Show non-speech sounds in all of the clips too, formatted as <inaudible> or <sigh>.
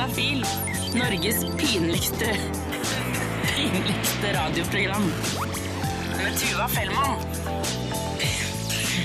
Juntafil. Norges pinligste pinligste radioprogram. Med Tuva Fellmann.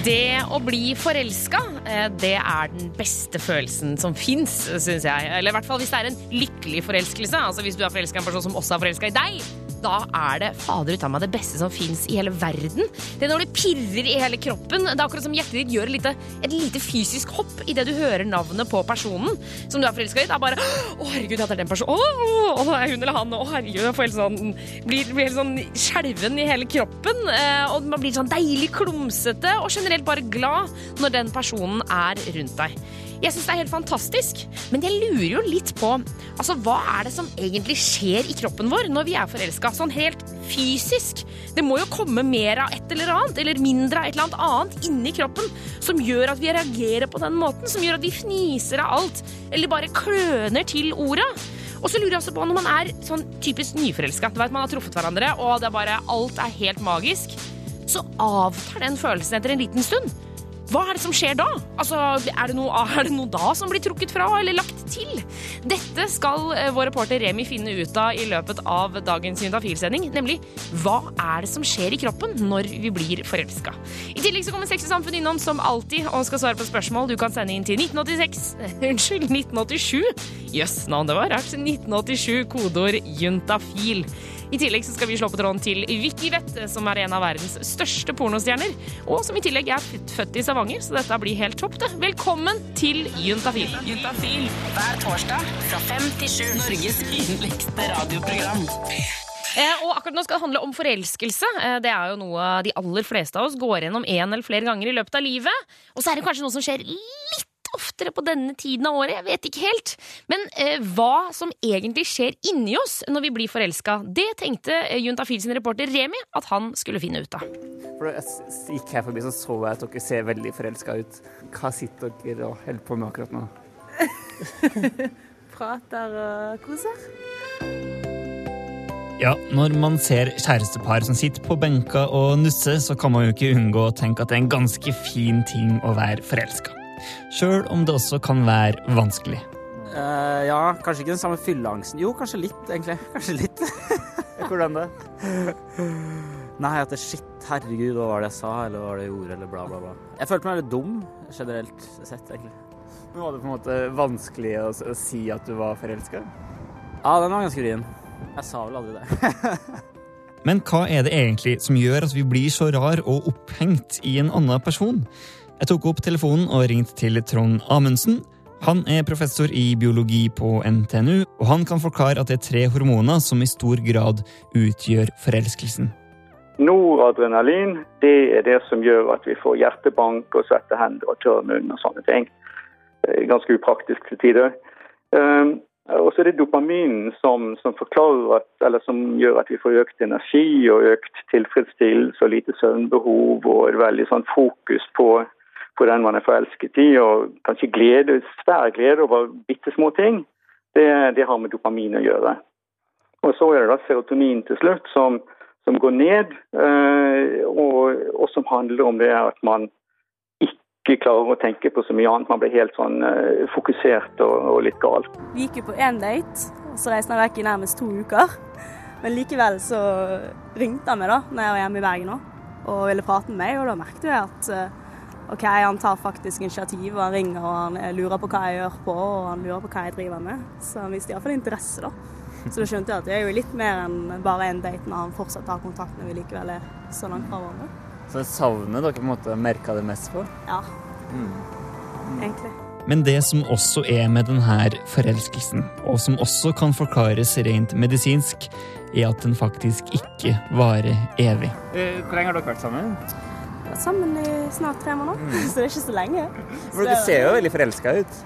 Det å bli forelska, eh, det er den beste følelsen som fins, syns jeg. Eller i hvert fall hvis det er en lykkelig forelskelse. Altså Hvis du er forelska i en person som også er forelska i deg. Da er det fader ut meg det beste som fins i hele verden. Det er når det pirrer i hele kroppen. Det er akkurat som hjertet ditt gjør et lite, et lite fysisk hopp idet du hører navnet på personen som du er forelska i. Det er bare Å, herregud, det er den personen. Å, å, er hun eller han? Å, herregud, jeg får helt sånn Blir, blir helt sånn skjelven i hele kroppen. eh, Og man blir sånn deilig klumsete og generelt bare glad når den personen er rundt deg. Jeg syns det er helt fantastisk, men jeg lurer jo litt på altså, hva er det som egentlig skjer i kroppen vår når vi er forelska? Sånn helt fysisk. Det må jo komme mer av et eller annet, eller mindre av et eller annet annet inni kroppen som gjør at vi reagerer på den måten, som gjør at vi fniser av alt, eller bare kløner til orda. Og så lurer jeg også på når man er sånn typisk nyforelska, du vet man har truffet hverandre, og det er bare alt er helt magisk, så avtar den følelsen etter en liten stund. Hva er det som skjer da? Altså, er, det noe, er det noe da som blir trukket fra eller lagt til? Dette skal eh, vår reporter Remi finne ut av i løpet av dagens Juntafil-sending. Nemlig hva er det som skjer i kroppen når vi blir forelska? I tillegg så kommer Sex og Samfunn innom som alltid og skal svare på spørsmål du kan sende inn til 1986 <laughs> Unnskyld, 1987. Jøss, yes, navn det var rart. 1987, kodeord juntafil. I tillegg så skal vi slå på tråden til Vicky Vett, som er en av verdens største pornostjerner, og som i tillegg er født i Stavanger, så dette blir helt topp, det. Velkommen til Juntafil. Juntafil hver torsdag fra fem til sju. Norges yndligste radioprogram. Eh, og akkurat nå skal det handle om forelskelse. Eh, det er jo noe de aller fleste av oss går gjennom en eller flere ganger i løpet av livet. Og så er det kanskje noe som skjer litt oftere på denne tiden av året. Jeg vet ikke helt. Men eh, hva som egentlig skjer inni oss når vi blir forelska, det tenkte eh, Juntafil sin reporter Remi at han skulle finne ut av. For jeg gikk her forbi, så så jeg at dere ser veldig forelska ut. Hva sitter dere og holder på med akkurat nå? <laughs> prater og koser. Ja, når man ser kjærestepar som sitter på benker og nusser, så kan man jo ikke unngå å tenke at det er en ganske fin ting å være forelska. Sjøl om det også kan være vanskelig. Uh, ja, kanskje ikke den samme fylleangsten. Jo, kanskje litt, egentlig. <laughs> Kanskje litt. Hvordan det? Nei, at det shit, herregud, hva var det jeg sa, eller hva var det jeg gjorde, eller bla, bla, bla. Jeg følte meg litt dum, generelt sett, egentlig. Men Var det på en måte vanskelig å, å si at du var forelska? Ja, den var ganske vrien. Jeg sa vel aldri det. <laughs> Men hva er det egentlig som gjør at vi blir så rar og opphengt i en annen person? Jeg tok opp telefonen og ringte til Trond Amundsen. Han er professor i biologi på NTNU, og han kan forklare at det er tre hormoner som i stor grad utgjør forelskelsen. Noradrenalin det er det som gjør at vi får hjertebank og svette hender og tørr munn og sånne ting. Ganske upraktisk til tider. Um, og så er det dopaminen som, som, at, som gjør at vi får økt energi og økt tilfredsstillelse og lite søvnbehov og veldig sånn fokus på, på den man er forelsket i, og kanskje glede, svær glede over bitte små ting. Det, det har med dopamin å gjøre. Og så er det da serotonin til slutt, som, som går ned, eh, og, og som handler om det at man ikke klarer å tenke på så mye annet. Man blir helt sånn eh, fokusert og, og litt gal. Vi gikk jo på én date, og så reiste han vekk i nærmest to uker. Men likevel så ringte han meg da når jeg var hjemme i Bergen òg, og ville prate med meg, og da merket jeg at eh, OK, han tar faktisk initiativ, og han ringer og han eh, lurer på hva jeg gjør på, og han lurer på hva jeg driver med. Så han viste iallfall interesse, da. Så da skjønte jeg at det er jo litt mer enn bare en date når han fortsatt har kontakt når vi likevel er så langt fra hverandre. Så det savnet dere på en måte merka det mest på? Ja. Egentlig. Men det som også er med denne forelskelsen, og som også kan forklares rent medisinsk, er at den faktisk ikke varer evig. Hvor lenge har dere vært sammen? Vært sammen i snart tre måneder, <laughs> så det er ikke så lenge. For dere ser jo veldig forelska ut.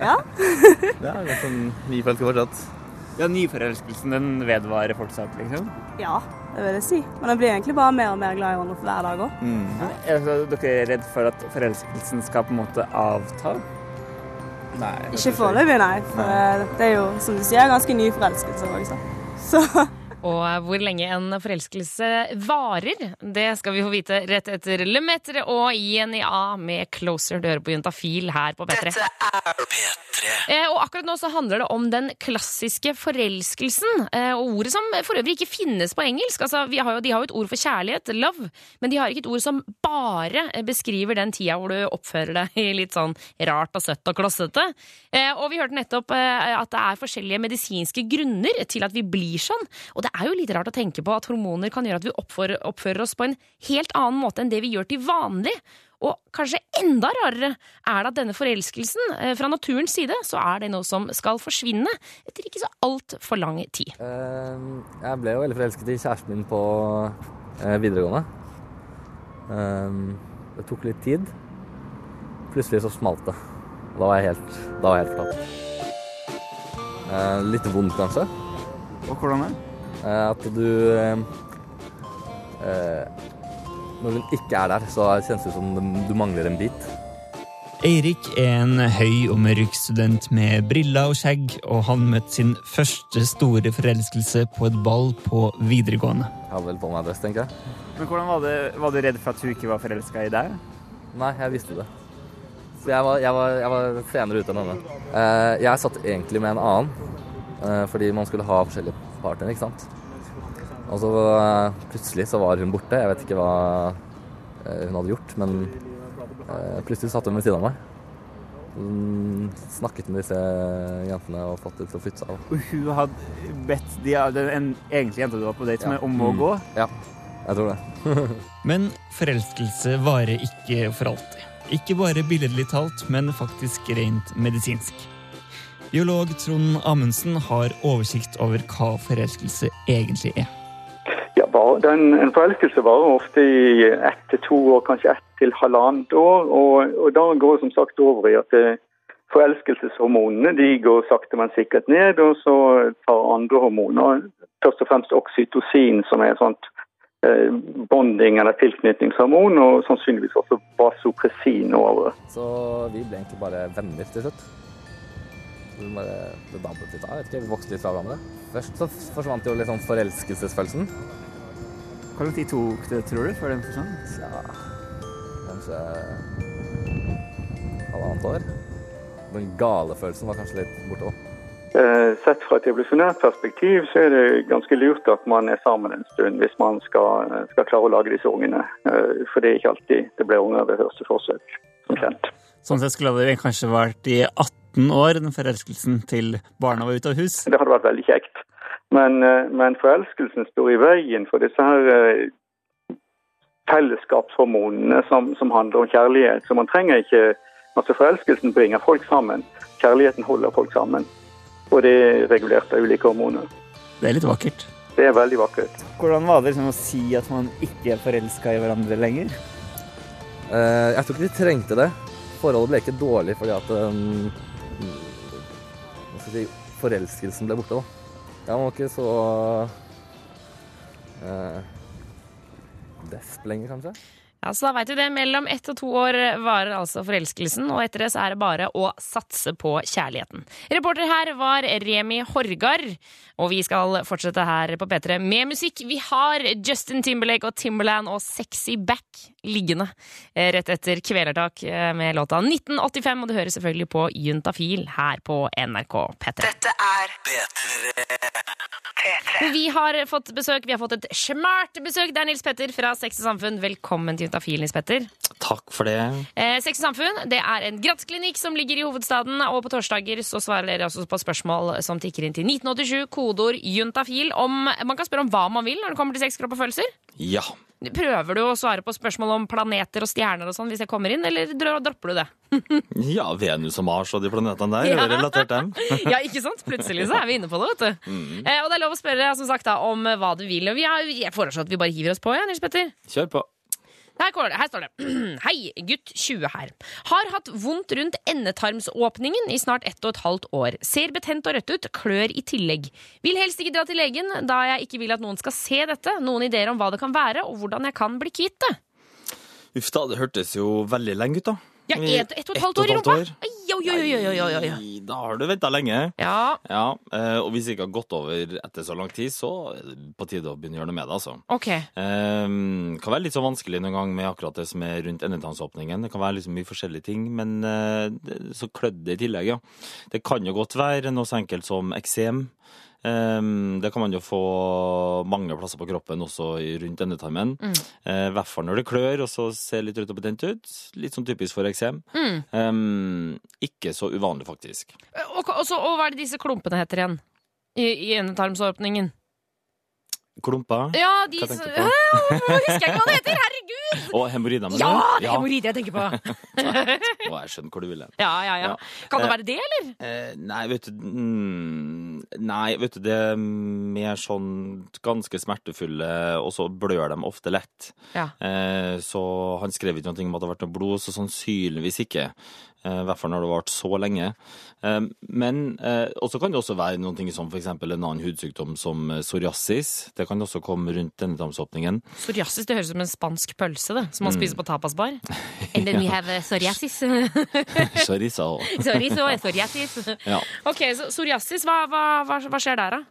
Ja. <laughs> Det er litt sånn nyforelska fortsatt. Ja, nyforelskelsen den vedvarer fortsatt, liksom? Ja, det vil jeg si. Men jeg blir egentlig bare mer og mer glad i hverandre for hver dag òg. Er så dere redd for at forelskelsen skal på en måte avta? Nei. Ikke foreløpig, nei. For nei. det er jo, som du sier, ganske ny forelskelse òg, så. så Og hvor lenge en forelskelse varer, det skal vi få vite rett etter Lemetre og INIA med Closer. Du hører på Juntafil her på P3. Dette er P3. Eh, og akkurat nå så handler det om den klassiske forelskelsen. Eh, og ordet som for øvrig ikke finnes på engelsk. Altså, vi har jo, de har jo et ord for kjærlighet, love, men de har ikke et ord som bare beskriver den tida hvor du oppfører deg litt sånn rart og søtt og klossete. Eh, og vi hørte nettopp eh, at det er forskjellige medisinske grunner til at vi blir sånn. Og det er jo litt rart å tenke på at hormoner kan gjøre at vi oppfører, oppfører oss på en helt annen måte enn det vi gjør til vanlig. Og kanskje enda rarere er det at denne forelskelsen, eh, fra naturens side, så er det noe som skal forsvinne etter ikke så altfor lang tid. Eh, Jeg ble jo veldig forelsket i kjæresten min på eh, videregående. Det tok litt tid. Plutselig så smalt det. Og da var jeg helt, da var jeg helt fortapt. Eh, Litt vondt, kanskje. Og hvordan er det? Eh, At du eh, eh, Når hun ikke er der, så kjennes det ut som du mangler en bit. Eirik er en høy og mørk student med briller og skjegg, og han møtte sin første store forelskelse på et ball på videregående. Jeg hadde vel på meg dress, tenker jeg. Men hvordan var, det, var du redd for at hun ikke var forelska i deg? Nei, jeg visste det. Så jeg var, jeg var, jeg var senere ute enn henne. Eh, jeg satt egentlig med en annen, eh, fordi man skulle ha forskjellige partnere, ikke sant. Og så eh, plutselig så var hun borte. Jeg vet ikke hva eh, hun hadde gjort, men eh, plutselig satt hun ved siden av meg. Hun snakket med disse jentene og fått dem til å flytte seg av. Og hun hadde bedt de, den en, egentlige jenta du var på date Ja. med, om å Mm. gå? Ja, jeg tror det. <laughs> Men forelskelse varer ikke for alltid. Ikke bare billedlig talt, men faktisk rent medisinsk. Biolog Trond Amundsen har oversikt over hva forelskelse egentlig er. Ja, bare, den, En forelskelse varer ofte i ett til to år, kanskje ett til halvannet år. Og, og da går det som sagt over i at det, forelskelseshormonene de går sakte, men sikkert ned. Og så tar andre hormoner, først og fremst oksytocin, som er et sånt eh, bonding- eller tilknytningshormon, og sannsynligvis også vasopressin over. Så vi ble egentlig bare venner til slutt. Vi bare, det dabbet litt av. Jeg vet ikke, Vi vokste litt fra hverandre. Først så forsvant jo litt sånn forelskelsesfølelsen. Hvor lang tid tok det, tror du, før den forsvant? Ja, kanskje halvannet år. Den gale følelsen var kanskje litt borte òg. Eh, Sett fra et evolusjonært perspektiv så er det ganske lurt at man er sammen en stund hvis man skal, skal klare å lage disse ungene. Eh, For det er ikke alltid det blir unger ved første forsøk, som kjent. Sånn sett skulle det kanskje vært i 18 år, den forelskelsen til barna var ute av hus. Det hadde vært veldig kjekt. Men, eh, men forelskelsen står i veien for disse her eh, fellesskapshormonene som, som handler om kjærlighet. Så man trenger ikke Altså forelskelsen bringer folk sammen. Kjærligheten holder folk sammen. Og det er regulert av ulike hormoner. Det er litt vakkert. Det er veldig vakkert. Hvordan var det liksom å si at man ikke er forelska i hverandre lenger? Uh, jeg tror ikke de trengte det. Forholdet ble ikke dårlig fordi at um, si, forelskelsen ble borte. da. Jeg var ikke så uh, desp lenger, kanskje. Ja, så da vet du det. Mellom ett og to år varer altså forelskelsen, og etter det så er det bare å satse på kjærligheten. Reporter her var Remi Horgard, og vi skal fortsette her på P3 med musikk. Vi har Justin Timberlake og Timberland og Sexy Back liggende eh, rett etter Kvelertak eh, med låta 1985, og du hører selvfølgelig på Juntafil her på NRK P3. Dette er P3. Vi har fått besøk, vi har fått et smart besøk. Det er Nils Petter fra Sex og Samfunn. Velkommen til Juntafil, Nils Petter. Takk for det. Eh, Sex og Samfunn det er en grattklinikk som ligger i hovedstaden. Og på torsdager så svarer dere også på spørsmål som tikker inn til 1987, kodeord juntafil. Om, man kan spørre om hva man vil når det kommer til sex, kropp og følelser. Ja. Prøver du å svare på spørsmål om planeter og stjerner og sånn hvis jeg kommer inn, eller dropper du det? <laughs> ja, Venus og Mars og de planetene der. Ja. Relatert dem. <laughs> ja, ikke sant? Plutselig så er vi inne på det, vet du. Eh, og det er lov å spørre som sagt, da, om hva du vil. Og vi har, jeg foreslår at vi bare hiver oss på, ja, Nils Petter. Kjør på. Her, det, her står det. <clears throat> Hei, gutt 20 her. Har hatt vondt rundt endetarmsåpningen i snart ett og et halvt år. Ser betent og rødt ut, klør i tillegg. Vil helst ikke dra til legen, da jeg ikke vil at noen skal se dette. Noen ideer om hva det kan være, og hvordan jeg kan bli kvitt det. Uff da, det hørtes jo veldig lenge ut, da. Ja, ett et og et halvt år i rumpa! Nei, Da har du venta lenge. Ja, Ja, eh, Og hvis det ikke har gått over etter så lang tid, så er det på tide å begynne å gjøre noe med det. altså. ok. Um, kan være litt så vanskelig noen gang med akkurat det som er rundt endetannsåpningen. Det kan være liksom mye forskjellige ting, men uh, så klødde det i tillegg, ja. Det kan jo godt være noe så enkelt som eksem. Um, det kan man jo få mange plasser på kroppen, også rundt endetarmen. Mm. I hvert fall når det klør og så ser litt rødt og betent ut. Litt sånn typisk for eksem. Mm. Um, ikke så uvanlig, faktisk. Og, og, så, og hva er det disse klumpene heter igjen? I, i endetarmsåpningen? Klumper. Ja, de Hva s- tenker du <laughs> på? Nå husker jeg ikke hva det heter! Herregud! <laughs> Og hemoroider. Ja, det er hemoroider jeg tenker på. <laughs> Å, jeg skjønner hvor du vil hen. Ja, ja, ja. Ja. Kan det Eh, være det, eller? Eh, nei, vet du mm, Nei, vet du, det er mer sånn ganske smertefulle, og så blør de ofte lett. Ja. Eh, så han skrev ikke noe om at det har vært noe blod, så sannsynligvis ikke. Eh, I hvert fall når det har vart så lenge. Eh, men eh, også kan det også være noen ting som f.eks. en annen hudsykdom som psoriasis. Det kan også komme rundt denne tarmsåpningen. Psoriasis det høres ut som en spansk pølse, det, som man Mm. spiser på tapasbar. And then we have psoriasis. <laughs> Chorizo. Chorizo and psoriasis. Ja. Ok, så psoriasis, hva, hva, hva skjer der, da?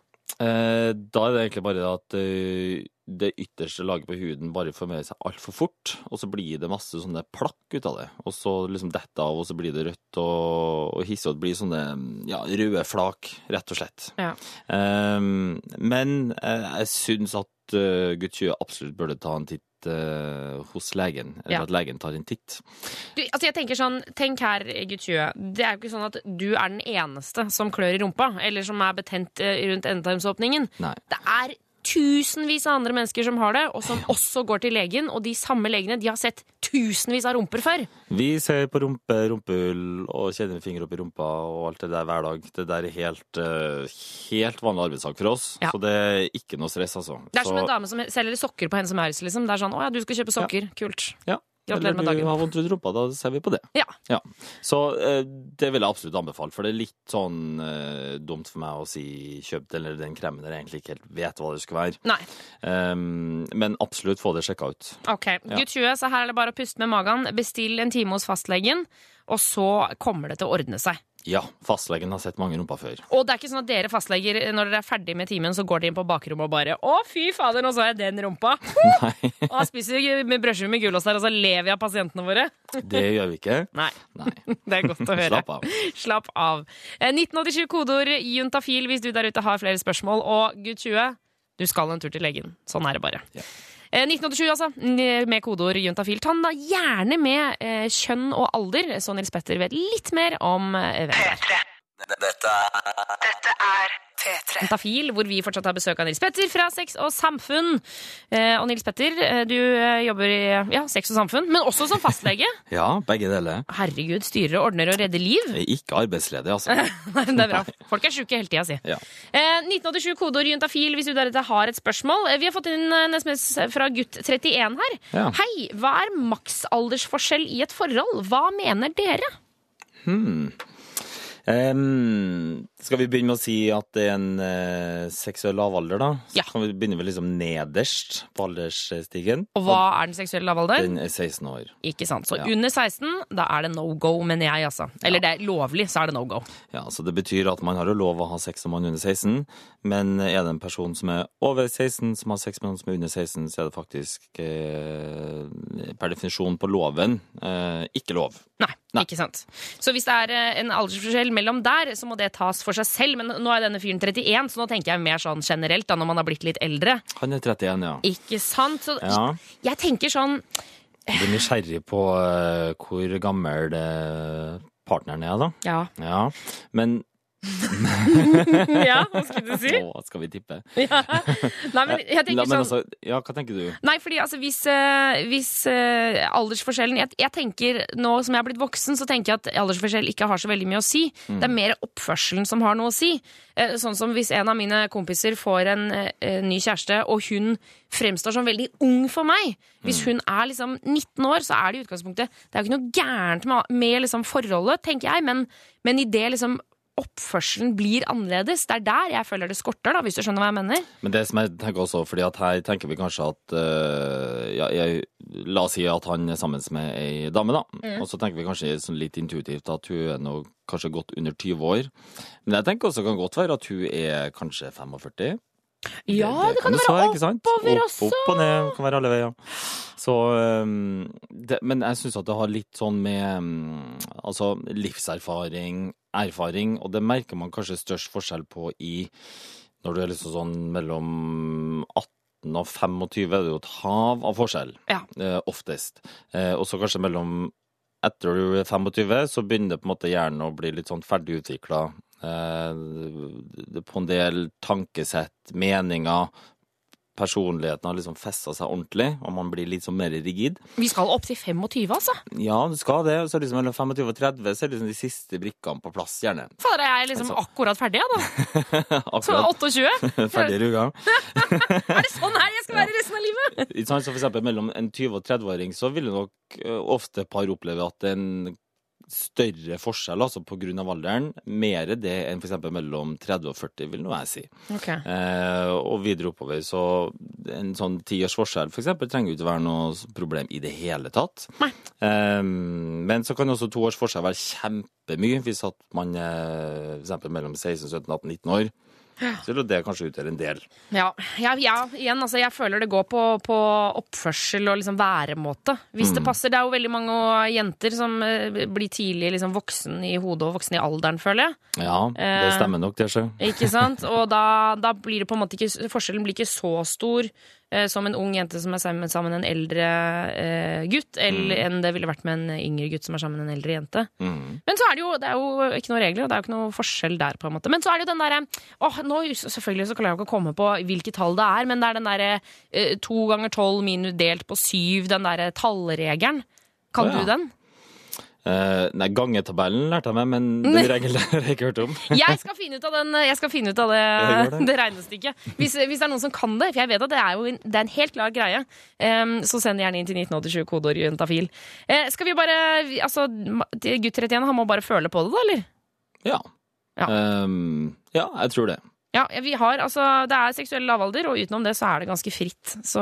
Eh, da er det egentlig bare det at eh, det ytterste laget på huden bare formerer seg altfor fort, og så blir det masse sånne plakk ut av det. Og så liksom detter av, og så blir det rødt og, og hissig, og det blir sånne ja, røde flak, rett og slett. Ja. Eh, men eh, jeg syns at uh, gutt 20 absolutt burde ta en titt eh, hos legen, eller Ja. at legen tar en titt. Du, altså jeg tenker sånn, Tenk her, gutt 20. Det er jo ikke sånn at du er den eneste som klør i rumpa, eller som er betent eh, rundt endetarmsåpningen. Det er tusenvis av andre mennesker som har det, og som også går til legen. Og de samme legene de har sett tusenvis av rumper før. Vi ser på rumpe, rumpehull og kjenner fingre opp i rumpa og alt det der hver dag. Det der er helt, eh, helt vanlig arbeidssak for oss, Ja. så det er ikke noe stress, altså. Det er som så, en dame som selger sokker på Hennes og Mauritz. Liksom. Det er sånn 'Å ja, du skal kjøpe sokker'. Kult. ja. Gratulerer med Eller du har vondt rundt rumpa, da ser vi på det. Ja. Så eh, det vil jeg absolutt anbefale, for det er litt sånn uh, dumt for meg å si kjøp den eller den kremen der jeg egentlig ikke helt vet hva det skal være. Nei. Um, men absolutt få det sjekka ut. Ok, Gutt 20, så her er det bare å puste med magen. Bestill en time hos fastlegen, og så kommer det til å ordne seg. Ja, fastlegen har sett mange rumper før. Og det er ikke sånn at dere fastleger, når dere er ferdig med timen, så går dere inn på bakrommet og bare 'Å, fy fader, nå så jeg den rumpa'. <laughs> Nei, Og da spiser med brødskive med gulost der, og så lever vi av pasientene våre. <laughs> det gjør vi ikke. Nei, Nei. <laughs> det er godt å høre. Slapp av. Slapp av. Eh, 1987 kodeord juntafil hvis du der ute har flere spørsmål. Og gutt 20, du skal en tur til legen. Sånn er det bare. Ja. Eh, 1987, altså, med kodeord juntafil. Ta da gjerne med eh, kjønn og alder, så Nils Petter vet litt mer om eh, hvem det er. Dette er P3. Juntafil, hvor vi fortsatt har besøk av Nils Petter fra Sex og Samfunn. Eh, og Nils Petter, eh, du eh, jobber i ja, Sex og Samfunn, men også som fastlege. <laughs> Ja, begge deler. Herregud, styrer og ordner og redder liv. Jeg er ikke arbeidsledig, altså. <laughs> Nei, det er bra. Folk er sjuke hele tida, si. Ja. Eh, 1987 kodeord juntafil hvis du deretter har et spørsmål. Eh, vi har fått inn en SMS fra gutt 31 her. Ja. Hei, hva er maksaldersforskjell i et forhold? Hva mener dere? Hmm. Em, skal vi begynne med å si at det er en eh, seksuell lavalder, da? Så Ja. kan vi begynne med liksom nederst på aldersstigen. Og hva er den seksuelle lavalder? Den er 16 år. Ikke sant. Så Ja. under 16, da er det no go, mener jeg, altså. Eller det er lovlig, så er det no go. Ja, så Det betyr at man har jo lov å ha sex om man er under 16, men er det en person som er over 16 som har sex med noen som er under 16, så er det faktisk eh, per definisjon på loven eh, ikke lov. Nei, Nei. ikke sant. Så hvis det er eh, en aldersforskjell mellom der, så må det tas for seg selv. Men nå er denne fyren 31, så nå tenker jeg mer sånn generelt, da, når man har blitt litt eldre. Han er 31, ja. Ikke sant? Så Ja. jeg tenker sånn Jeg blir nysgjerrig på uh, hvor gammel eh, partneren er, da. Ja. Ja, men <laughs> ja, hva skulle du si? Nå skal vi tippe. <laughs> Ja. Nei, men jeg tenker Nei, men sånn altså, ja, hva tenker du? Nei, fordi altså hvis, eh, hvis uh, aldersforskjellen jeg, jeg tenker, Nå som jeg er blitt voksen, så tenker jeg at aldersforskjell ikke har så veldig mye å si. Mm. Det er mer oppførselen som har noe å si. Uh, sånn som hvis en av mine kompiser får en uh, ny kjæreste, og hun fremstår som veldig ung for meg. Hvis Mm. hun er liksom 19 år, så er det i utgangspunktet Det er jo ikke noe gærent med, med liksom forholdet, tenker jeg, men, men i det liksom oppførselen blir annerledes. Det er der jeg føler det skorter, da, hvis du skjønner hva jeg mener. Men det som jeg tenker også, fordi at her tenker vi kanskje at uh, ja, jeg, La oss si at han er sammen med ei dame, da. Mm. Og så tenker vi kanskje sånn litt intuitivt at hun er nå kanskje godt under 20 år. Men jeg tenker også kan godt være at hun er kanskje 45. Ja, det, kan jo jo være være, oppover også. Opp og ned, kan være alle veier. Så, øhm, det, men jeg syns at det har litt sånn med øhm, altså livserfaring, erfaring, og det merker man kanskje størst forskjell på i når du er liksom sånn mellom 18 og 25, er det jo et hav av forskjell, Ja. eh, oftest. Eh, og så kanskje mellom etter du er 25, så begynner på en måte hjernen å bli litt sånn ferdig utvikla på en del tankesett, meninger. Personligheten har liksom festa seg ordentlig, og man blir litt sånn mer rigid. Vi skal opp til 25, altså. Ja, du skal det. Så liksom mellom 25 og 30 så er liksom de siste brikkene på plass, gjerne. Fader, jeg er liksom Altså. akkurat ferdig, da. <laughs> Så Akkurat 28. <laughs> ferdig ruga. <laughs> Er det sånn her jeg skal være resten av livet? Så for eksempel mellom en 20- og 30-åring så vil du nok ofte par oppleve at en større forskjell altså av alderen. Mer det enn for eksempel mellom 30 og 40, vil nå jeg si. Okay. Eh, og videre oppover, så en sånn tiårs forskjell for eksempel trenger jo ikke være noe problem i det hele tatt. Eh, men så kan også to års forskjell være kjempemye hvis at man er for eksempel mellom 16, 17, 18, 19 år. Så vil det kanskje utgjør en del. Ja, ja, ja igjen, altså jeg føler det går på, på oppførsel og liksom væremåte. Hvis det Mm. passer. Det er jo veldig mange jenter som eh, blir tidlig liksom voksen i hodet og voksen i alderen, føler jeg. Ja, det Eh, stemmer nok, det. Ikke sant? Og da, da blir det på en måte ikke Forskjellen blir ikke så stor som en ung jente som er sammen sammen med en eldre eh, gutt, eller enn det ville vært med en yngre gutt som er sammen med en eldre jente. Mm. Men så er det jo, det er jo ikke noen regler, og det er jo ikke noe forskjell der, på en måte. Men så er det jo den derre nå, Selvfølgelig så klarer jeg ikke å komme på hvilket tall det er, men det er den derre eh, to ganger tolv minus delt på syv, den derre tallregelen. Kan oh, ja. du den? Eh, nei, gangetabellen lærte jeg meg, men <laughs> den regelen har jeg ikke hørt om. <laughs> Jeg skal finne ut av, den, jeg skal finne ut av det, det. <laughs> det regnestykket. Hvis, hvis det er noen som kan det, for jeg vet at det er jo en, det er en helt klar greie, um, så send gjerne inn til 1987 kodeord juntafil. Uh, skal vi bare Altså, gutt 31, han må bare føle på det, da, eller? Ja. Ja. um, ja, jeg tror det. Ja, vi har, altså, Det er seksuell lavalder, og utenom det så er det ganske fritt. Så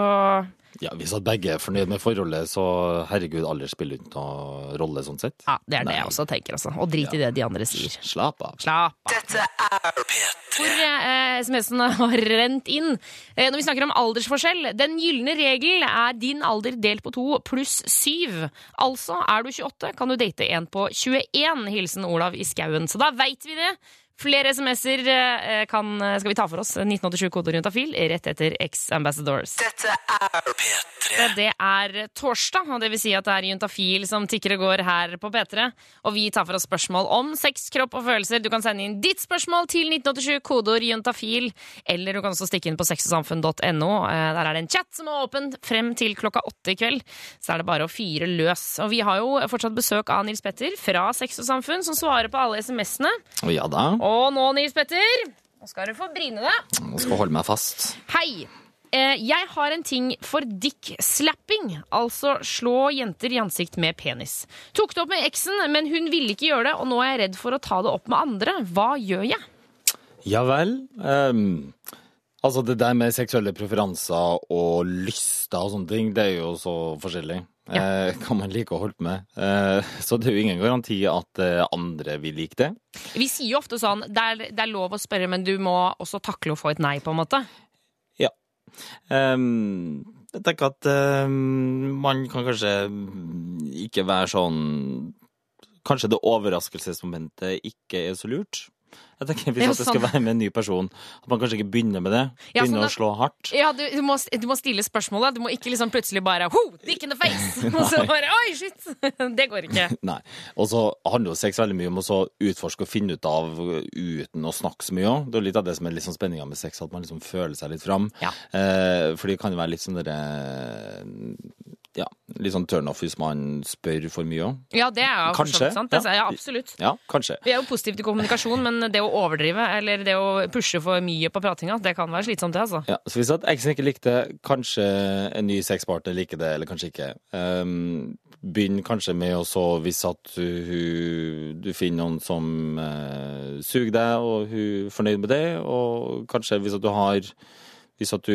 Ja, Hvis at begge er fornøyd med forholdet, så herregud, alder spiller ikke noen rolle sånn sett. ja, det er det jeg også tenker. altså. Og drit i det de andre sier. Slapp av. Slapp av. Dette er P3. Hvor eh, SMS-en har rent inn. Eh, når vi snakker om aldersforskjell Den gylne regel er din alder delt på to pluss syv. Altså, er du 28, kan du date en på 21. Hilsen Olav i skauen. Så da veit vi det. Flere SMS-er eh, kan, skal vi ta for oss. 1987 koder juntafil rett etter X-Ambassadors. Dette er P3. Det er torsdag, og det vil si at det er Juntafil som tikker og går her på P3. Og vi tar for oss spørsmål om sex, kropp og følelser. Du kan sende inn ditt spørsmål til 1987, kodeord juntafil. Eller du kan også stikke inn på sexogsamfunn.no. Eh, Der er det en chat som er åpen frem til klokka åtte i kveld. Så er det bare å fyre løs. Og vi har jo fortsatt besøk av Nils Petter fra Sex og Samfunn, som svarer på alle SMS-ene. Ja da, Og nå, Nils Petter, nå skal du få bryne deg. Nå skal holde meg fast. Hei! Eh, jeg har en ting for dick-slapping, altså slå jenter i ansikt med penis. Tok det opp med eksen, men hun ville ikke gjøre det, og nå er jeg redd for å ta det opp med andre. Hva gjør jeg? Ja vel. Um, altså, det der med seksuelle preferanser og lyster og sånne ting, det er jo så forskjellig. Eh, kan man like å holde på med. Eh, så det er jo ingen garanti at eh, andre vil like det. Vi sier jo ofte sånn det er, det er lov å spørre, men du må også takle å få et nei, på en måte. Ja. Ehm, jeg tenker at ehm, man kan kanskje ikke være sånn Kanskje det overraskelsesmomentet ikke er så lurt. Jeg tenker Hvis Ja, at det skal sånn. være med en ny person, at man kanskje ikke begynner med det. Ja, Begynner sånn å slå hardt. Ja, du, du, må, du må stille spørsmålet. Du må ikke liksom plutselig bare Ho! Dick in the face! <laughs> Og så bare Oi, shit! <laughs> Det går ikke. Nei. Og så handler jo sex veldig mye om å så utforske og finne ut av uten å snakke så mye òg. Det er litt av det som er litt sånn spenninga med sex, at man liksom føler seg litt fram. Ja. Eh, for det kan jo være litt sånn derre Ja, litt sånn turnoff hvis man spør for mye òg. Ja, det er jo Kanskje, sant. Det, ja. ja, absolutt. Ja, kanskje. Vi er jo positive til kommunikasjon, Men det å overdrive, eller det å pushe for mye på pratinga, det kan være slitsomt, det, altså. Ja, så hvis at eksen ikke likte, kanskje en ny sexpartner liker det, eller kanskje ikke. Um, begynn kanskje med å så, hvis at hun- du finner noen som uh, suger deg, og hun er fornøyd med det, og kanskje hvis at du har Hvis at du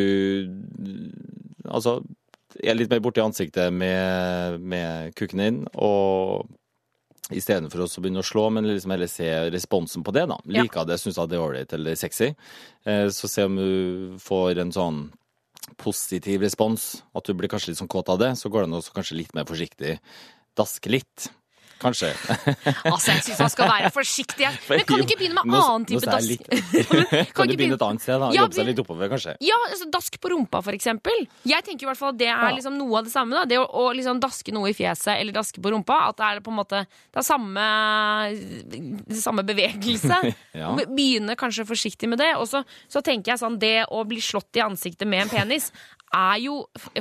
altså er litt mer borti ansiktet med, med kukken din, og Istedenfor å begynne å slå, men liksom heller se responsen på det. da. Ja. Liker det, syns det er ålreit eller sexy. Eh, Så se om du får en sånn positiv respons, at du blir kanskje litt sånn kåt av det, så går det an å kanskje litt mer forsiktig daske litt. Kanskje. <laughs> Altså, jeg syns man skal være forsiktig. <laughs> Men kan du ikke begynne med annen type dask? litt- Kan <laughs> Kan du begynne et annet sted, da? Ja, Jobbe seg litt oppover, kanskje? Ja, altså dask på rumpa, for eksempel. Jeg tenker i hvert fall at det er liksom noe av det samme. Da. Det å, å liksom daske noe i fjeset eller daske på rumpa. At det er på en måte Det er samme, samme bevegelse. Ja. Begynne kanskje forsiktig med det. Og så, så tenker jeg sånn Det å bli slått i ansiktet med en penis er jo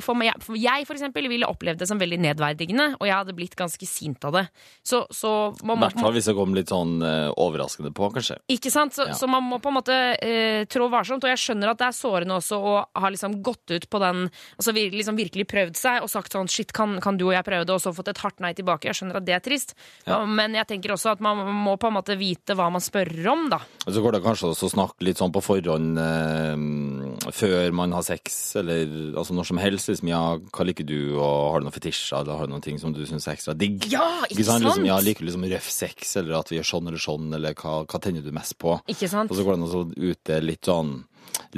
for meg, for Jeg for eksempel ville opplevd det som veldig nedverdigende, og jeg hadde blitt ganske sint av det. Så, så I man må hvert fall hvis det kom litt sånn uh, overraskende på, kanskje. ikke sant? Så, Ja. så man må på en måte uh, trå varsomt. Og jeg skjønner at det er sårende også å ha liksom gått ut på den Altså liksom virkelig prøvd seg og sagt sånn Shit, kan, kan du og jeg prøve det? Og så fått et hardt nei tilbake. Jeg skjønner at det er trist. Ja, men jeg tenker også at man må på en måte vite hva man spør om, da. Og så går det kanskje også å snakke litt sånn på forhånd uh, før man har sex, eller altså når som helst. Liksom, ja, hva liker du, og har du noen fetisjer, eller har du noen ting som du syns er ekstra digg? Ja, ikke sant? Liksom, ja, liker du liksom røff sex, eller at vi gjør sånn eller sånn, eller hva, hva tenner du mest på? Ikke sant? Og så går det an å ute litt sånn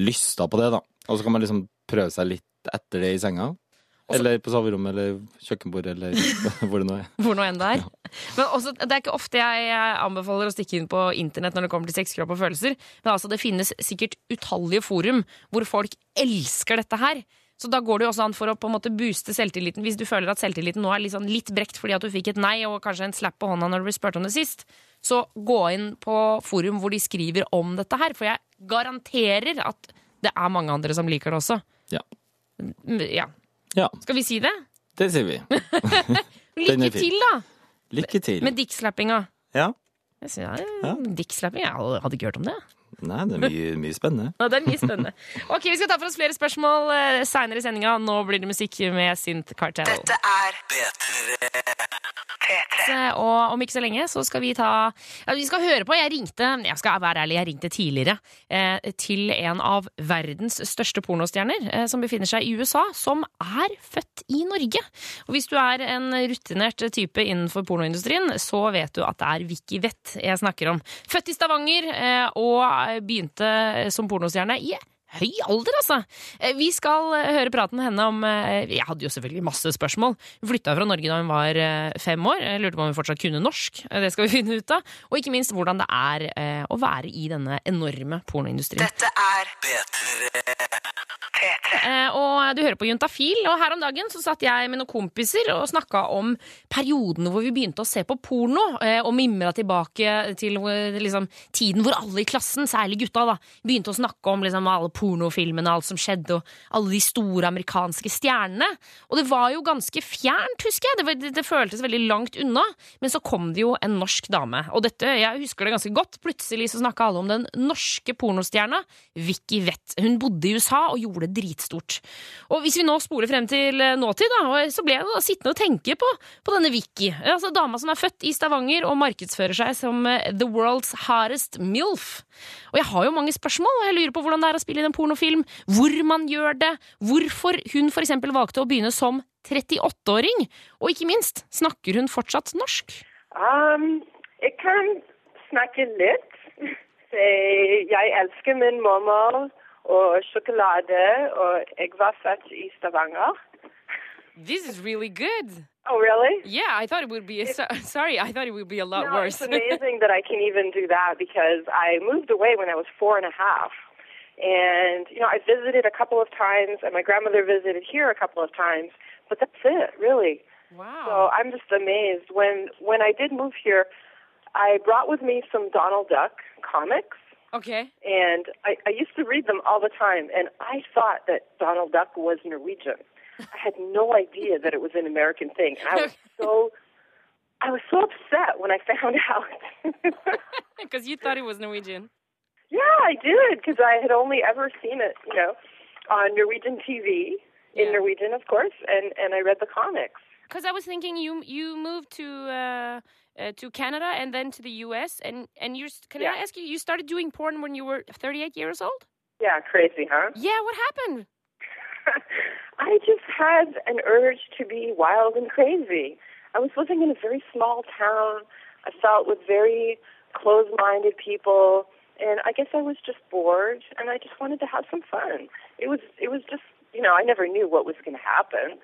lysta på det, da. Og så kan man liksom prøve seg litt etter det i senga. Eller på soverommet, eller kjøkkenbordet, eller <laughs> hvor det nå er. Hvor nå enn det er. Men også, det er ikke ofte jeg, anbefaler å stikke inn på internett når det kommer til sex, kropp og følelser. Men altså, det finnes sikkert utallige forum hvor folk elsker dette her. Så da går det jo også an for å på en måte booste selvtilliten. Hvis du føler at selvtilliten nå er litt, sånn litt brekt fordi at du fikk et nei og kanskje en slapp på hånda når du ble spurt om det sist, så gå inn på forum hvor de skriver om dette her. For jeg garanterer at det er mange andre som liker det også. Ja. Mm, ja. Ja, Skal vi si det? det sier vi. <laughs> Lykke til, da! Lykke til. Med dickslappinga. Ja. Jeg synes, ja. Dickslapping? Jeg hadde- ikke hørt om det. Nei, det er mye, mye spennende. <laughs> Ja, det er mye spennende. Ok, Vi skal ta for oss flere spørsmål uh, seinere i sendinga. Nå blir det musikk med Synth Cartel. Dette er P3. P3. Og om ikke så lenge så skal vi ta ja, Vi skal høre på. Jeg ringte jeg skal være ærlig, jeg ringte tidligere eh, til en av verdens største pornostjerner, eh, som befinner seg i USA, som er født i Norge. Og hvis du er en rutinert type innenfor pornoindustrien, så vet du at det er Vicky Wett jeg snakker om. Født i Stavanger eh, og begynte som pornostjerne i høy alder, altså. Eh, Vi skal eh, høre praten med henne om eh, Jeg hadde jo selvfølgelig masse spørsmål. Hun flytta fra Norge da hun var fem år. Jeg lurte på om hun fortsatt kunne norsk. Det skal vi <laughs> finne ut av. Og ikke minst hvordan det er å være i denne enorme pornoindustrien. Dette er P3. P3. Eh, Og du hører på Juntafil, og her om dagen så satt jeg med noen kompiser og snakka om periodene hvor vi begynte å se på porno, og mimra tilbake til liksom, tiden hvor alle i klassen, særlig gutta, da, begynte å snakke om liksom, alle pornofilmene, alt som skjedde, og alle de store amerikanske stjernene. Og det var jo ganske fjernt, husker jeg. Det, var, det, føltes veldig langt unna. Men så kom det jo en norsk dame, og dette, jeg husker det ganske godt. Plutselig så snakka alle om den norske pornostjerna Vicky Wett. Hun bodde i USA og gjorde det dritstort. Og hvis vi nå spoler frem til eh, nåtid, da, så ble jeg sittende og tenke på, på denne Vicky. Altså Dama som er født i Stavanger og markedsfører seg som eh, the world's Hardest MILF. Og jeg har jo mange spørsmål, og jeg lurer på hvordan det er å spille inn en pornofilm, hvor man gjør det, hvorfor hun for eksempel valgte å begynne som 38-åring, og ikke minst, snakker hun fortsatt norsk? Um, jeg kan snakke litt. Jeg elsker min mormor og sjokolade, og jeg var født i Stavanger. This is really good. Oh, really? Yeah, I thought it would be. So, sorry, I thought it would be a lot No, worse. it's <laughs> amazing that I can even do that because I moved away when I was four and a half. And, you know, I visited a couple of times, and my grandmother visited here a couple of times, but that's it, really. wow. So I'm just amazed. When when I did move here, I brought with me some Donald Duck comics, Okay. and I, I used to read them all the time. And I thought that Donald Duck was Norwegian. I had no idea that it was an American thing, and I was <laughs> so I was so upset when I found <laughs> out. <laughs> Because you thought it was Norwegian. Yeah, I did because I had only ever seen it, you know, on Norwegian TV in Norwegian, of course, and and I read the comics. Because I was thinking you you moved to uh, uh, to Canada and then to the U.S. and and you're can I ask you you started doing porn when you were 38 years old? Yeah, crazy, huh? Yeah, what happened? <laughs> I just had an urge to be wild and crazy. I was living in a very small town. I felt with very closed-minded people, and I guess I was just bored, and I just wanted to have some fun. It was it was just you know I never knew what was going to happen.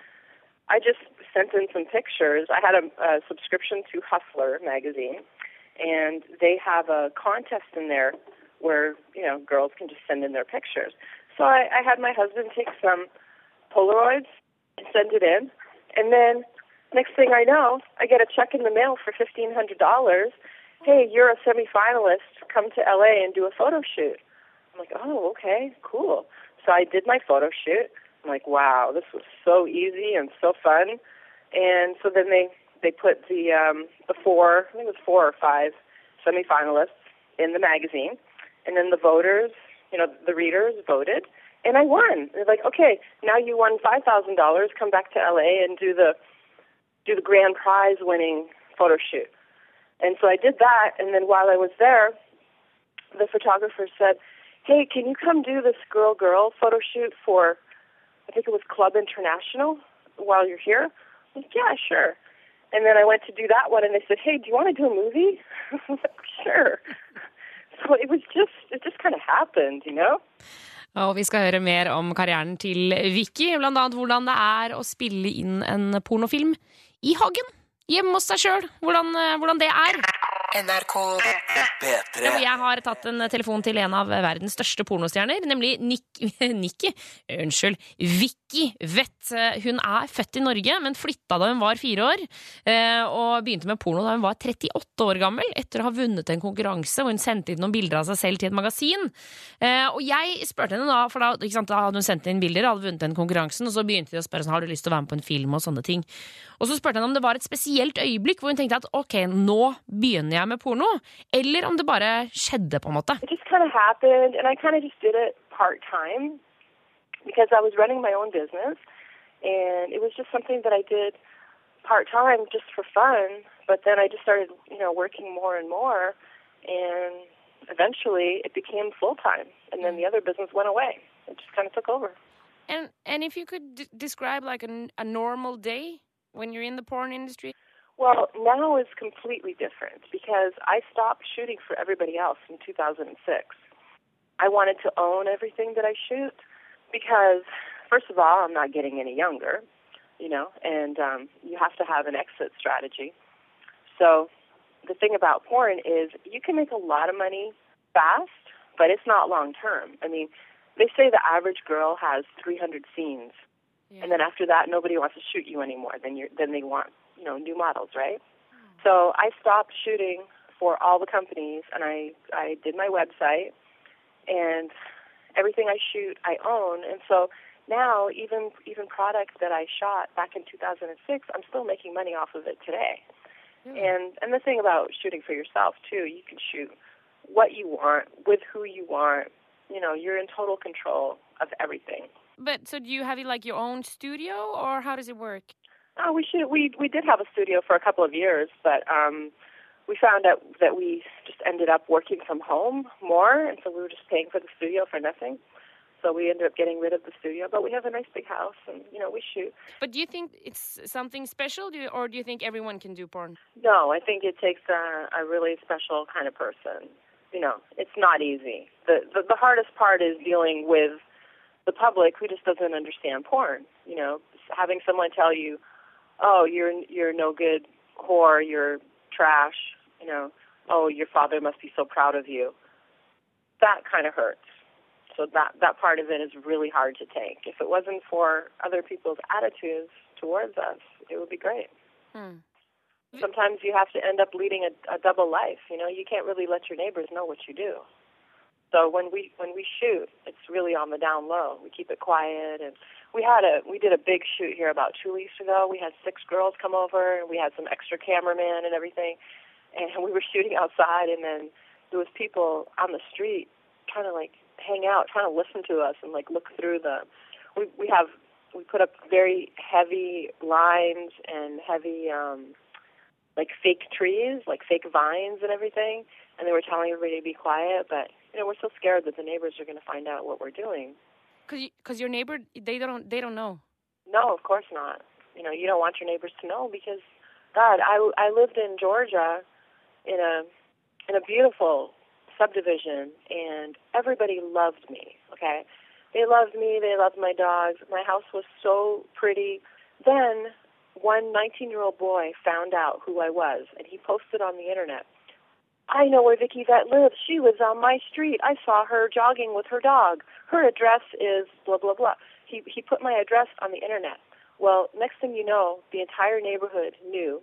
I just sent in some pictures. I had a, a subscription to Hustler magazine, and they have a contest in there where you know girls can just send in their pictures. So I, I had my husband take some Polaroids and send it in, and then next thing I know, I get a check in the mail for fifteen hundred dollars. Hey, you're a semifinalist. Come to LA and do a photo shoot. I'm like, oh, okay, cool. So I did my photo shoot. I'm like, wow, this was so easy and so fun. And so then they they put the um, the four, I think it was four or five semifinalists in the magazine, and then the voters, you know, the readers voted, and I won. They're like, okay, now you won five thousand dollars. Come back to LA and do the do the grand prize winning photo shoot. And so I did that, and then while I was there, the photographer said, "Hey, can you come do this girl girl photo shoot for I think it was Club International while you're here?" I'm like, "Yeah, sure." And then I went to do that one, and they said, "Hey, do you want to do a movie?" <laughs> I was like, "Sure." <laughs> So it was just it just kind of happened, you know. Og vi skal høre mer om karrieren til Vicky, annet hvordan det er å spille inn en pornofilm i hagen. Hjemme hos seg sjøl. Hvordan, eh, hvordan det er. NRK P3. Jeg har tatt en telefon til en av verdens største pornostjerner, nemlig Nick, <laughs> Nikki. Unnskyld. Vicky Wett. Hun er født i Norge, men flytta da hun var fire år. eh, Og begynte med porno da hun var 38 år gammel, etter å ha vunnet en konkurranse hvor hun sendte inn noen bilder av seg selv til et magasin. Eh, Og jeg spurte henne da, for da, sant, da hadde hun sendt inn bilder, hadde vunnet den konkurransen, og så begynte de å spørre sånn, har du lyst til å være med på en film og sånne ting. Og så spurte henne om det var et spesielt øyeblikk hvor hun tenkte at ok, nå begynner jeg med porno, eller om det bare skjedde, på en måte. It just kind of happened, and I kind part time because I was running my own business, and it was just something that I did part time just for fun. But then I just started, you know, working more and more, and eventually it became full time. And then the other business went away. It just kind of took over. And, and if you could d- describe like a, a normal day when you're in the porn industry? Well, now is completely different because I stopped shooting for everybody else in 2006. I wanted to own everything that I shoot because, first of all, I'm not getting any younger, you know, and um, you have to have an exit strategy. So the thing about porn is you can make a lot of money fast, but it's not long term. I mean, they say the average girl has 300 scenes, and then after that, nobody wants to shoot you anymore. Then you then they want you know new models, right? So I stopped shooting for all the companies, and I I did my website, and everything I shoot I own, and so now even even products that I shot back in 2006, I'm still making money off of it today. And and the thing about shooting for yourself too, you can shoot what you want with who you want. You know, you're in total control of everything. But so do you have like your own studio or how does it work? Oh, we should. We we did have a studio for a couple of years, but um, we found out that we just ended up working from home more, and so we were just paying for the studio for nothing. So we ended up getting rid of the studio, but we have a nice big house, and you know we shoot. But do you think it's something special, do you, or do you think everyone can do porn? No, I think it takes a, a really special kind of person. You know, it's not easy. The, the the hardest part is dealing with the public who just doesn't understand porn. You know, having someone tell you, "Oh, you're you're no good whore, you're trash." You know, "Oh, your father must be so proud of you." That kind of hurts. So that that part of it is really hard to take. If it wasn't for other people's attitudes towards us, it would be great. Hmm. Sometimes you have to end up leading a, a double life. You know, you can't really let your neighbors know what you do. So when we when we shoot, it's really on the down low. We keep it quiet, and we had a we did a big shoot here about two weeks ago. We had six girls come over, and we had some extra cameramen and everything, and we were shooting outside, and then there was people on the street trying to like hang out, trying to listen to us and like look through the. We we have we put up very heavy lines and heavy um like fake trees, like fake vines and everything, and they were telling everybody to be quiet, but you know we're so scared that the neighbors are going to find out what we're doing. Cause Because your neighbor, they don't, they don't know. No, of course not. You know, you don't want your neighbors to know because, God, I I lived in Georgia, in a in a beautiful subdivision, and everybody loved me. Okay, they loved me. They loved my dogs. My house was so pretty. Then one 19-year-old boy found out who I was, and he posted on the internet. I know where Vicky Vet lives. She lives on my street. I saw her jogging with her dog. Her address is blah blah blah. He he put my address on the internet. Well, next thing you know, the entire neighborhood knew.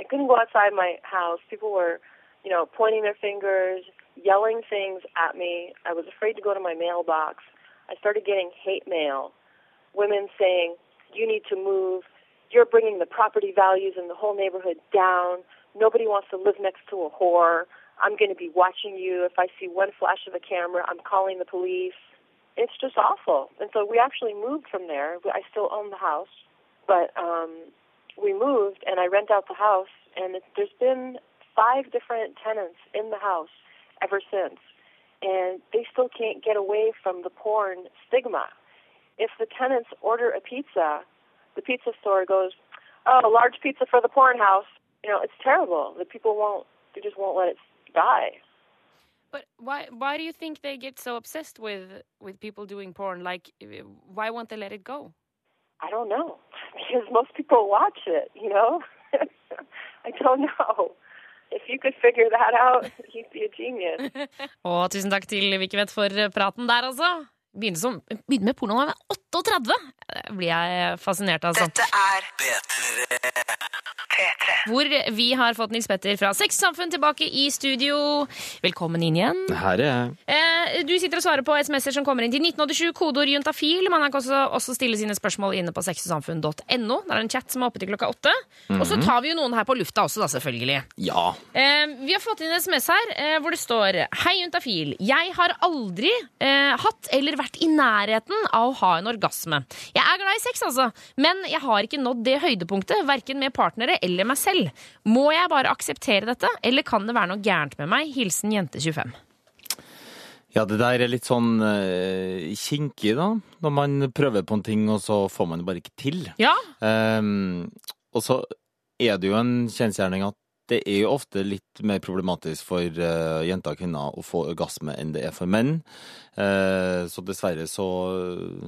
I couldn't go outside my house. People were, you know, pointing their fingers, yelling things at me. I was afraid to go to my mailbox. I started getting hate mail. Women saying, "You need to move. You're bringing the property values in the whole neighborhood down. Nobody wants to live next to a whore. I'm going to be watching you. If I see one flash of a camera, I'm calling the police." It's just awful. And so we actually moved from there. I still own the house, but um we moved and I rent out the house and it, there's been five different tenants in the house ever since. And they still can't get away from the porn stigma. If the tenants order a pizza, the pizza store goes, "Oh, a large pizza for the porn house." You know, it's terrible. The people won't they just won't let it die. But why, why do you think they get so obsessed with, with people doing porn? Like, why won't they let it go? I don't know. <laughs> Because most people watch it, you know? <laughs> I don't know. If you could figure that out, <laughs> you'd be a genius. Og tusen takk til Vicky Vet for praten der, altså. Begynner som, begynte med porno da jeg var 38! Det blir jeg fascinert av. Altså. Dette er P3. Hvor vi har fått Nils Petter fra Sex Samfunn tilbake i studio. Velkommen inn igjen. Her er jeg. Eh, du sitter og svarer på SMS-er som kommer inn til 1987, kodeord juntafil. Man kan også, også stille sine spørsmål inne på sexogsamfunn.no. Det er en chat som er oppe til klokka åtte. Og så tar vi jo noen her på lufta også, da, selvfølgelig. Ja. Eh, vi har fått inn en SMS her eh, hvor det står Hei, juntafil. Jeg har aldri eh, hatt eller vært i nærheten av å ha en orgasme. Jeg er glad i sex, altså, men jeg har ikke nådd det høydepunktet, verken med partnere eller meg selv. Må jeg bare akseptere dette, eller kan det være noe gærent med meg? Hilsen jente 25. Ja, det der er litt sånn uh, kinkig, da. Når man prøver på en ting, og så får man det bare ikke til. Ja, Um, og så er det jo en kjensgjerning at det er jo ofte litt mer problematisk for uh, jenter og kvinner å få orgasme enn det er for menn. Uh, så dessverre så,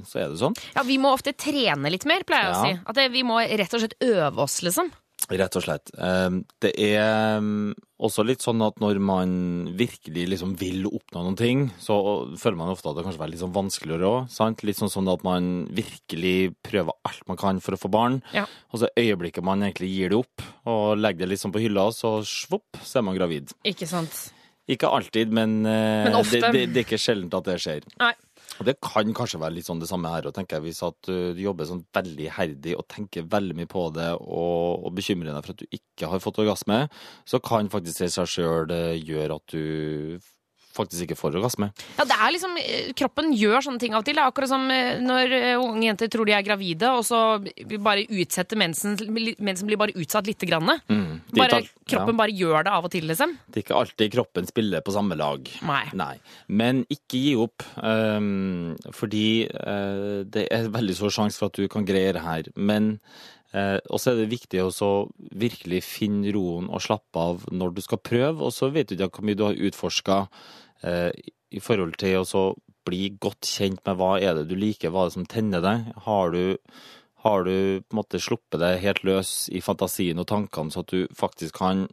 så er det sånn. ja vi må ofte trene litt mer, pleier jeg å si. At det, vi må rett og slett øve oss, liksom. Rett og slett. Ehm, Det er ehm, også litt sånn at når man virkelig liksom vil oppnå noen ting, så føler man ofte at det kanskje er litt sånn vanskeligere òg. Litt sånn sånn at man virkelig prøver alt man kan for å få barn. Ja. Og så øyeblikket man egentlig gir det opp og legger det litt sånn på hylla, så svopp, så er man gravid. Ikke sant? Ikke alltid, men, eh, Men. Det, det, det er ikke sjeldent at det skjer. Nei. Det kan kanskje være litt sånn det samme her, tenker jeg, hvis at uh, du jobber sånn veldig iherdig og tenker veldig mye på det og, og bekymrer deg for at du ikke har fått orgasme, så kan faktisk det seg sjøl gjøre at du faktisk ikke får orgasme. Ja, det er liksom, eh, Kroppen gjør sånne ting av og til. Det akkurat som eh, når eh, unge jenter tror de er gravide, og så bare utsetter mensen. Mensen blir bare utsatt lite grann. Mm. Bare, kroppen ja, bare gjør det av og til, liksom. det er ikke alltid kroppen spiller på samme lag. Nei. Men ikke gi opp, um, fordi uh, det er veldig stor sjanse for at du kan greie det her. Men eh, også er det viktig å virkelig finne roen og slappe av når du skal prøve, og så vet du ikke hvor mye du har utforska eh, i forhold til å bli godt kjent med hva er det du liker, hva er det som tenner deg. Har du, har du på en måte sluppet deg helt løs i fantasien og tankene, så at du faktisk kan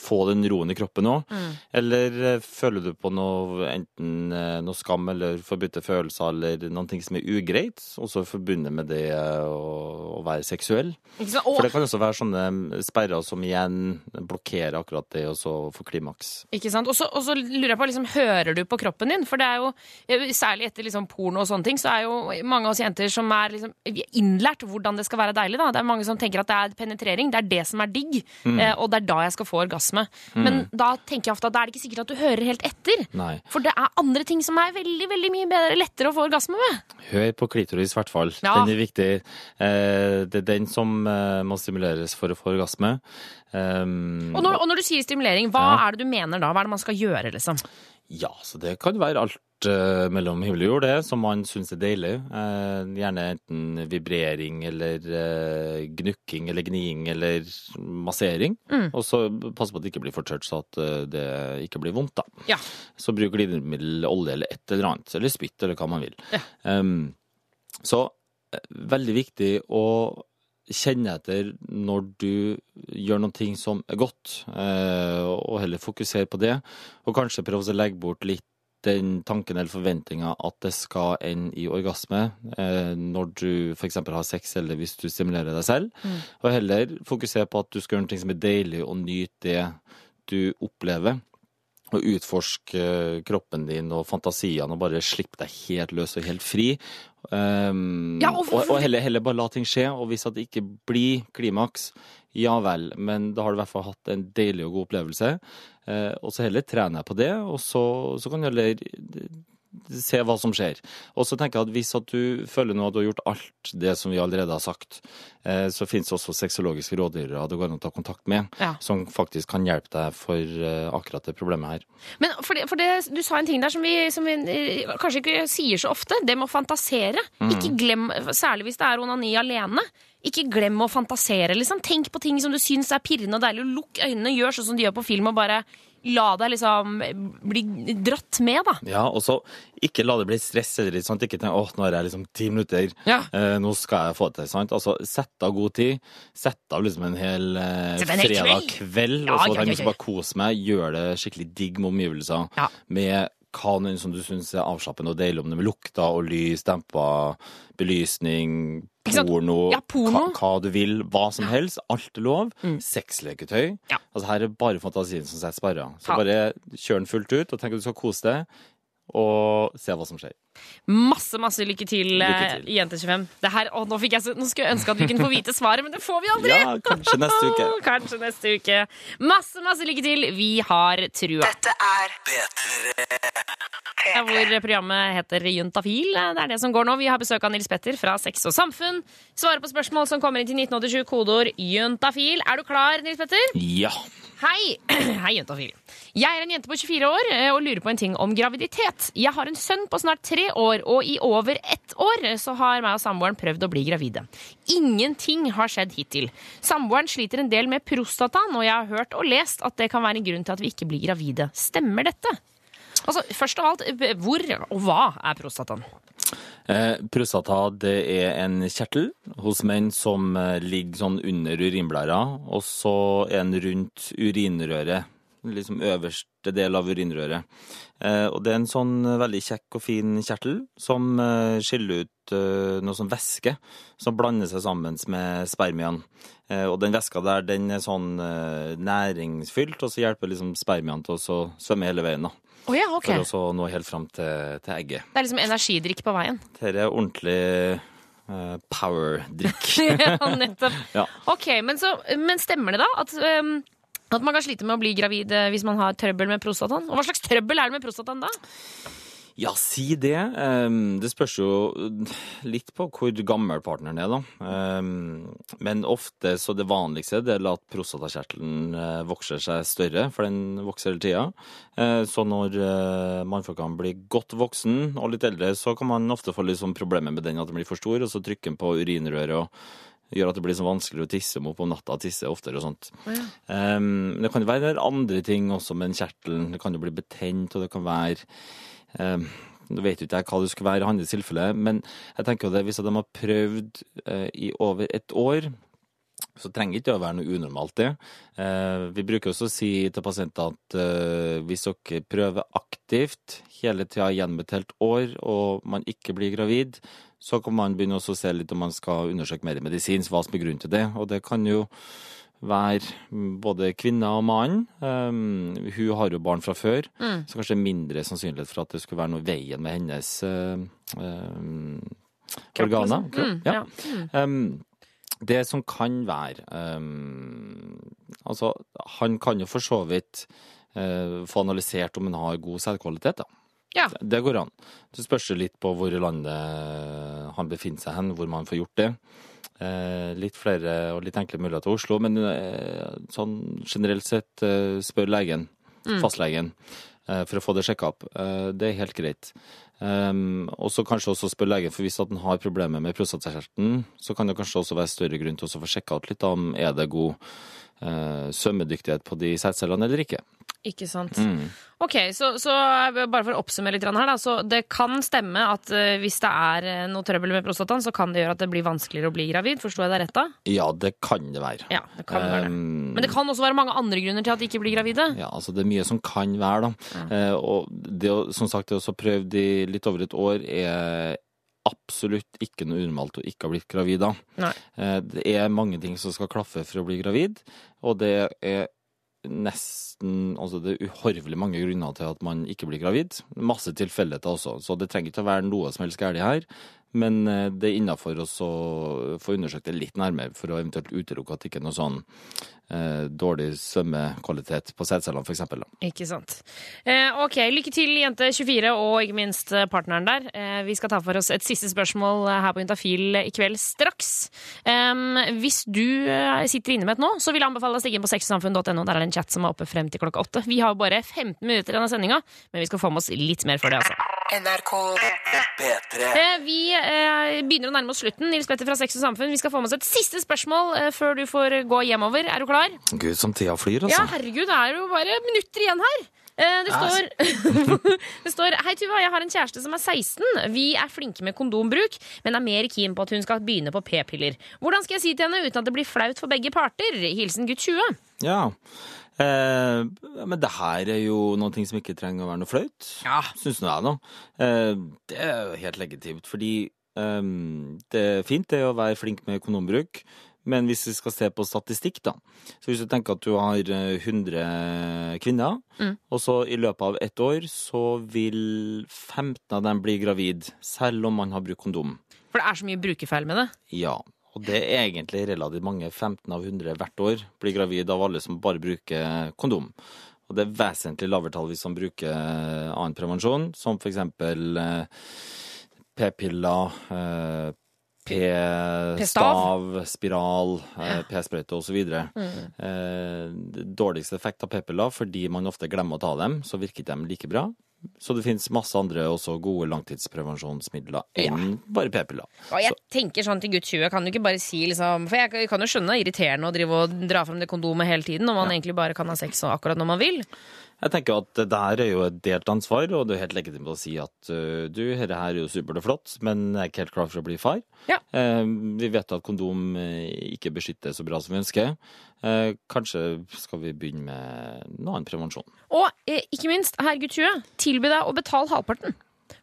få den roen i kroppen nå? Mm. Eller eh, føler du på noe, enten eh, noe skam eller forbudte følelser, eller noen ting som er ugreit, også forbundet med det eh, å, å være seksuell? Ikke sant? For det kan også være sånne sperrer som igjen blokkerer akkurat det å så få klimaks. ikke sant? Og så lurer jeg på, liksom, hører du på kroppen din? For det er jo, særlig etter liksom porno og sånne ting, så er jo mange av oss jenter som er liksom innlært hvordan det skal være deilig. da. Det er mange som tenker at det er penetrering, det er det som er digg, Mm. og det er da jeg skal få orgasme. Orgasme. Mm. Men da tenker jeg ofte at da er det ikke sikkert at du hører helt etter. Nei. For det er andre ting som er veldig veldig mye bedre, lettere å få orgasme med. Hør på klitoris, i hvert fall. Ja. Den er viktig. Eh, det er den som eh, må stimuleres for å få orgasme. Um, Og når, og når du sier stimulering, hva Ja. er det du mener da? Hva er det man skal gjøre, liksom? Ja, så det kan være alt eh, mellom himmel og jord, det, som man syns er deilig. Uh, gjerne enten vibrering eller uh, gnukking eller gniing eller massering. Mm. Og så passe på at det ikke blir for tørt, så at det ikke blir vondt, da. Ja. Så bruk glidemiddel, olje eller et eller annet, eller spytt eller hva man vil. Ja. Um, så veldig viktig å kjenne etter når du gjør noe ting som er godt, og heller fokusere på det, og kanskje prøve å legge bort litt den tanken eller forventninga at det skal ende i orgasme eh, når du f.eks. har sex, eller hvis du stimulerer deg selv, Mm. og heller fokusere på at du skal gjøre noe som er deilig, og nyte det du opplever. Og utforske kroppen din og fantasiene og bare slippe deg helt løs og helt fri. Um, Ja, og og, og heller, heller bare la ting skje. Og hvis det ikke blir klimaks, ja vel, men da har du i hvert fall hatt en deilig og god opplevelse. Eh, og så heller trener jeg på det, og så, så kan du heller se hva som skjer. Og så tenker jeg at hvis at du føler nå at du har gjort alt det som vi allerede har sagt, eh, så finnes det også sexologiske rådgivere det går an å ta kontakt med, Ja. som faktisk kan hjelpe deg for eh, akkurat det problemet her. Men for det, for det, du sa en ting der som vi, som vi kanskje ikke sier så ofte. Det med å fantasere. Mm. Ikke glem, Særlig hvis det er onani alene. Ikke glem å fantasere. liksom. Tenk på ting som du syns er pirrende og deilig. og Lukk øynene, gjør sånn som de gjør på film, og bare la deg liksom bli dratt med, da. Ja, og så ikke la det bli stress eller sånt. Ikke tenk åh, nå har jeg liksom ti minutter, Ja. eh, nå skal jeg få det til. sant? Altså, Sett av god tid. Sett av liksom en hel eh, fredag kveld. kveld, Ja, og så ja, tenk ja, ja. bare kose meg. Gjør det skikkelig digg med omgivelser. Ja. Med hva som du syns er avslappende og deilig, om det med lukter og lys, dempa belysning, porno, Ja, porno. Hva, du vil, hva som helst. Alt er lov. Mm. Sexleketøy. Ja. Altså Her er bare fantasien som setter sperrer. Så bare kjør den fullt ut, og tenk at du skal kose deg, og se hva som skjer. Masse masse lykke til, Lykke eh, til. Jente25. Det her, å, nå, fikk jeg nå skulle jeg ønske at vi kunne få vite svaret, men det får vi aldri! Ja, kanskje neste uke. <laughs> Kanskje neste uke. Masse, masse lykke til. Vi har trua. Dette er P3. Ja, Hvor programmet heter Juntafil. Det er det som går nå. Vi har besøk av Nils Petter fra Sex og Samfunn. Svarer på spørsmål som kommer inn til 1987, kodeord juntafil. Er du klar, Nils Petter? Ja. Hei! <clears throat> Hei, Juntafil. Jeg er en jente på 24 år eh, og lurer på en ting om graviditet. Jeg har en sønn på snart tre år, og i over ett år så har meg og samboeren prøvd å bli gravide. Ingenting har skjedd hittil. Samboeren sliter en del med prostataen, og jeg har hørt og lest at det kan være en grunn til at vi ikke blir gravide. Stemmer dette? Altså, Først av alt, hvor og hva er prostataen? Eh, prostata det er en kjertel hos menn som eh, ligger sånn under urinblæra, og så er den rundt urinrøret. Liksom øverste del av urinrøret. Eh, og det er en sånn eh, veldig kjekk og fin kjertel som eh, skiller ut noe sånn væske som blander seg sammen med spermiene. Eh, og den væska der, den er sånn næringsfylt, og så hjelper liksom spermiene til å svømme hele veien. da. Oh ja, ok. For å så nå helt fram til, til egget. Det er liksom energidrikk på veien. Dette er ordentlig uh, power-drikk. <laughs> ja, nettopp. Ja. Ok, men, så, men stemmer det da at, um, at man kan slite med å bli gravid eh, hvis man har trøbbel med prostataen? Og hva slags trøbbel er det med prostataen da? Ja, si det. Ehm, Det spørs jo litt på hvor gammel partneren er, da. Ehm, Men ofte så det vanligste det er at prostatakjertelen eh, vokser seg større, for den vokser hele tida. Eh, Så når eh, mannfolkene blir godt voksen og litt eldre, så kan man ofte få litt sånn problemer med den at den blir for stor, og så trykker den på urinrøret og gjør at det blir så vanskelig å tisse om på natta, tisse oftere og sånt. Um, det kan jo være andre ting også med den kjertelen. Det kan jo bli betent, og det kan være um, Nå vet jo ikke jeg hva det skulle være i hans tilfelle, men jeg tenker jo det hvis de har prøvd uh, i over et år, så trenger ikke det å være noe unormalt, det. Eh, vi bruker også å si til pasienter at eh, hvis dere prøver aktivt hele tida gjennom et helt år, og man ikke blir gravid, så kan man begynne å se litt om man skal undersøke mer medisinsk hva som er grunnen til det. Og det kan jo være både kvinne og mann. Um, hun har jo barn fra før, Mm. så kanskje mindre sannsynlighet for at det skulle være noe veien med hennes uh, um, Kropp, organer. Mm, ja. ja. Um, Det som kan være ehm, Altså, han kan jo for så vidt uh, få analysert om han har god sædkvalitet, da. Ja. Det går an. Det spørs litt på hvor i landet han befinner seg hen, hvor man får gjort det. Eh, litt flere og litt enkle muligheter til Oslo, men eh, sånn generelt sett eh, spør legen, Mm. fastlegen, for å få det sjekka opp. Det er helt greit. Um, og så kanskje også spør legen, for hvis at han har problemer med prostatakjertelen, så kan det kanskje også være større grunn til å få sjekka ut litt om er det god eh, svømmedyktighet på de sædcellene eller ikke. Ikke sant. Mm. Ok, så, så bare for å oppsummere litt her, da. Så det kan stemme at eh, hvis det er eh, noe trøbbel med prostataen, så kan det gjøre at det blir vanskeligere å bli gravid. Forstår jeg deg rett da? Ja, det kan det være. Ja, det kan være det. Um, Men det kan også være mange andre grunner til at de ikke blir gravide. Ja, altså det er mye som kan være, da. Eh, og det som sagt, det å prøve i litt over et år er absolutt ikke noe unormalt å ikke ha blitt gravid. Nei. Eh, det er mange ting som skal klaffe for å bli gravid, og det er nesten Altså det er uhorvelig mange grunner til at man ikke blir gravid. Masse tilfeldigheter også, så det trenger ikke å være noe som helst galt her. Men eh, det er innafor å få undersøkt det litt nærmere for å eventuelt utelukke at det ikke er noe sånn eh, dårlig svømmekvalitet på sædcellene, f.eks. Ikke sant. Eh, ok, lykke til, jente 24, og ikke minst eh, partneren der. Eh, vi skal ta for oss et siste spørsmål eh, her på Intafil i kveld straks. Hvis du sitter inne med et nå, så vil jeg anbefale deg å stikke inn på sexsamfunn.no. Der er det en chat som er oppe frem til klokka åtte. Vi har bare 15 minutter i denne sendinga, men vi skal få med oss litt mer før det, altså. NRK P3. Eh, Vi eh, begynner å nærme oss slutten. Nils Petter fra Sex og Samfunn, vi skal få med oss et siste spørsmål eh, før du får gå hjemover. Er du klar? Gud, som tida flyr, altså. Ja, herregud, det er jo bare minutter igjen her. Eh, Det står, <laughs> det står Hei, Tuva, jeg har en kjæreste som er 16. Vi er flinke med kondombruk, men er mer keen på at hun skal begynne på p-piller. Hvordan skal jeg si til henne uten at det blir flaut for begge parter? Hilsen gutt 20. Ja. Eh, men det her er jo noe som ikke trenger å være noe flaut, ja. syns nå jeg, da. Eh, det er jo helt legitimt, fordi eh, det er fint det å være flink med kondombruk. Men hvis vi skal se på statistikk, da. Så hvis du tenker at du har eh, 100 kvinner, Mm. og så i løpet av ett år så vil 15 av dem bli gravid, selv om man har brukt kondom. For det er så mye brukerfeil med det. Ja, og det er egentlig relativt mange. 15 av 100 hvert år blir gravid av alle som bare bruker kondom. Og det er vesentlig lavere tall hvis man bruker annen prevensjon, som eksempel eh, p-piller, eh, p-stav, spiral, eh, p-sprøyte osv. Mm. Dårligste effekt av p-piller fordi man ofte glemmer å ta dem, så virker de like bra. Så det finnes masse andre også gode langtidsprevensjonsmidler enn bare p-piller. Og jeg tenker sånn til gutt 20, kan du ikke bare si liksom For jeg kan jo skjønne det er irriterende å drive og dra frem det kondomet hele tiden når man egentlig bare kan ha sex akkurat når man vil. Jeg tenker at det der er jo et delt ansvar, og det er helt legitimt å si at uh, du, dette her er jo supert og flott, men jeg er ikke helt klar for å bli far. Ja. Uh, vi vet at kondom ikke beskytter så bra som vi ønsker. Eh, kanskje skal vi begynne med noe annen prevensjon. Og eh, ikke minst, herr gutt 20, tilby deg å betale halvparten.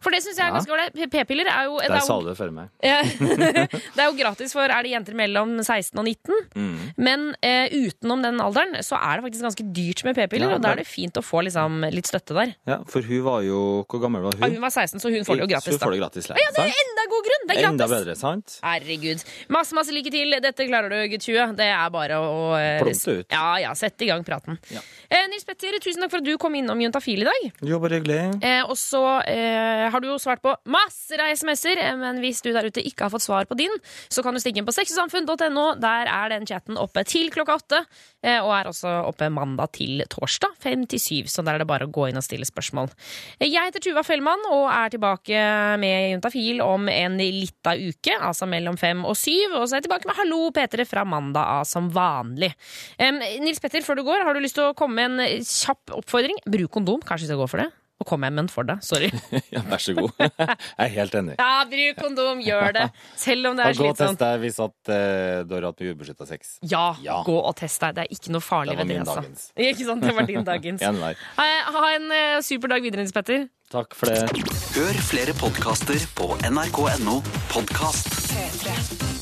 For det syns jeg er Ja. ganske ålreit. P-piller er jo det er sa jo, du det før meg. Det er jo gratis for er det jenter mellom 16 og 19. Mm. Men eh, utenom den alderen så er det faktisk ganske dyrt med p-piller, Ja, og da er det fint å få liksom, litt støtte der. Ja, for hun var jo Hvor gammel var hun? Ja, hun var 16, så hun får det jo gratis. Så hun får det da. gratis Ja, det er enda god grunn! Det er Enda bedre, sant? Herregud. Masse, masse lykke til. Dette klarer du, gutt 20. Det er bare å eh, ut. Ja, ja, sette i gang praten. Eh, Nils Petter, tusen takk for at du kom innom Juntafil i dag. Jo, bare hyggelig. Eh, og så eh, har du jo svart på masser av SMS-er, eh, men hvis du der ute ikke har fått svar på din, så kan du stikke inn på sexysamfunn.no. Der er den chatten oppe til klokka åtte, eh, og er også oppe mandag til torsdag fem til syv. Så der er det bare å gå inn og stille spørsmål. Eh, Jeg heter Tuva Fellmann og er tilbake med Juntafil om en lita uke, altså mellom fem og syv. Og så er jeg tilbake med Hallo P3 fra mandag av som vanlig. Nils Petter, før du går, har du lyst til å komme med en kjapp oppfordring? Bruk kondom. Kanskje vi skal gå for det? Og kom jeg med en for deg. Sorry. <laughs> Ja, vær så god. Jeg er helt enig. <laughs> Ja, bruk kondom, gjør det. Selv om det er slitsomt. gå og test deg hvis at uh, du har hatt ubeskytta sex. Ja, Ja. gå og test deg. Det er ikke noe farlig Det var ved det. min Altså. dagens. <laughs> Ikke sant? Det var din dagens. Ha, ha en uh, super dag videre, Nils Petter. Takk for det. Hør flere podkaster på nrk.no podkast. P3.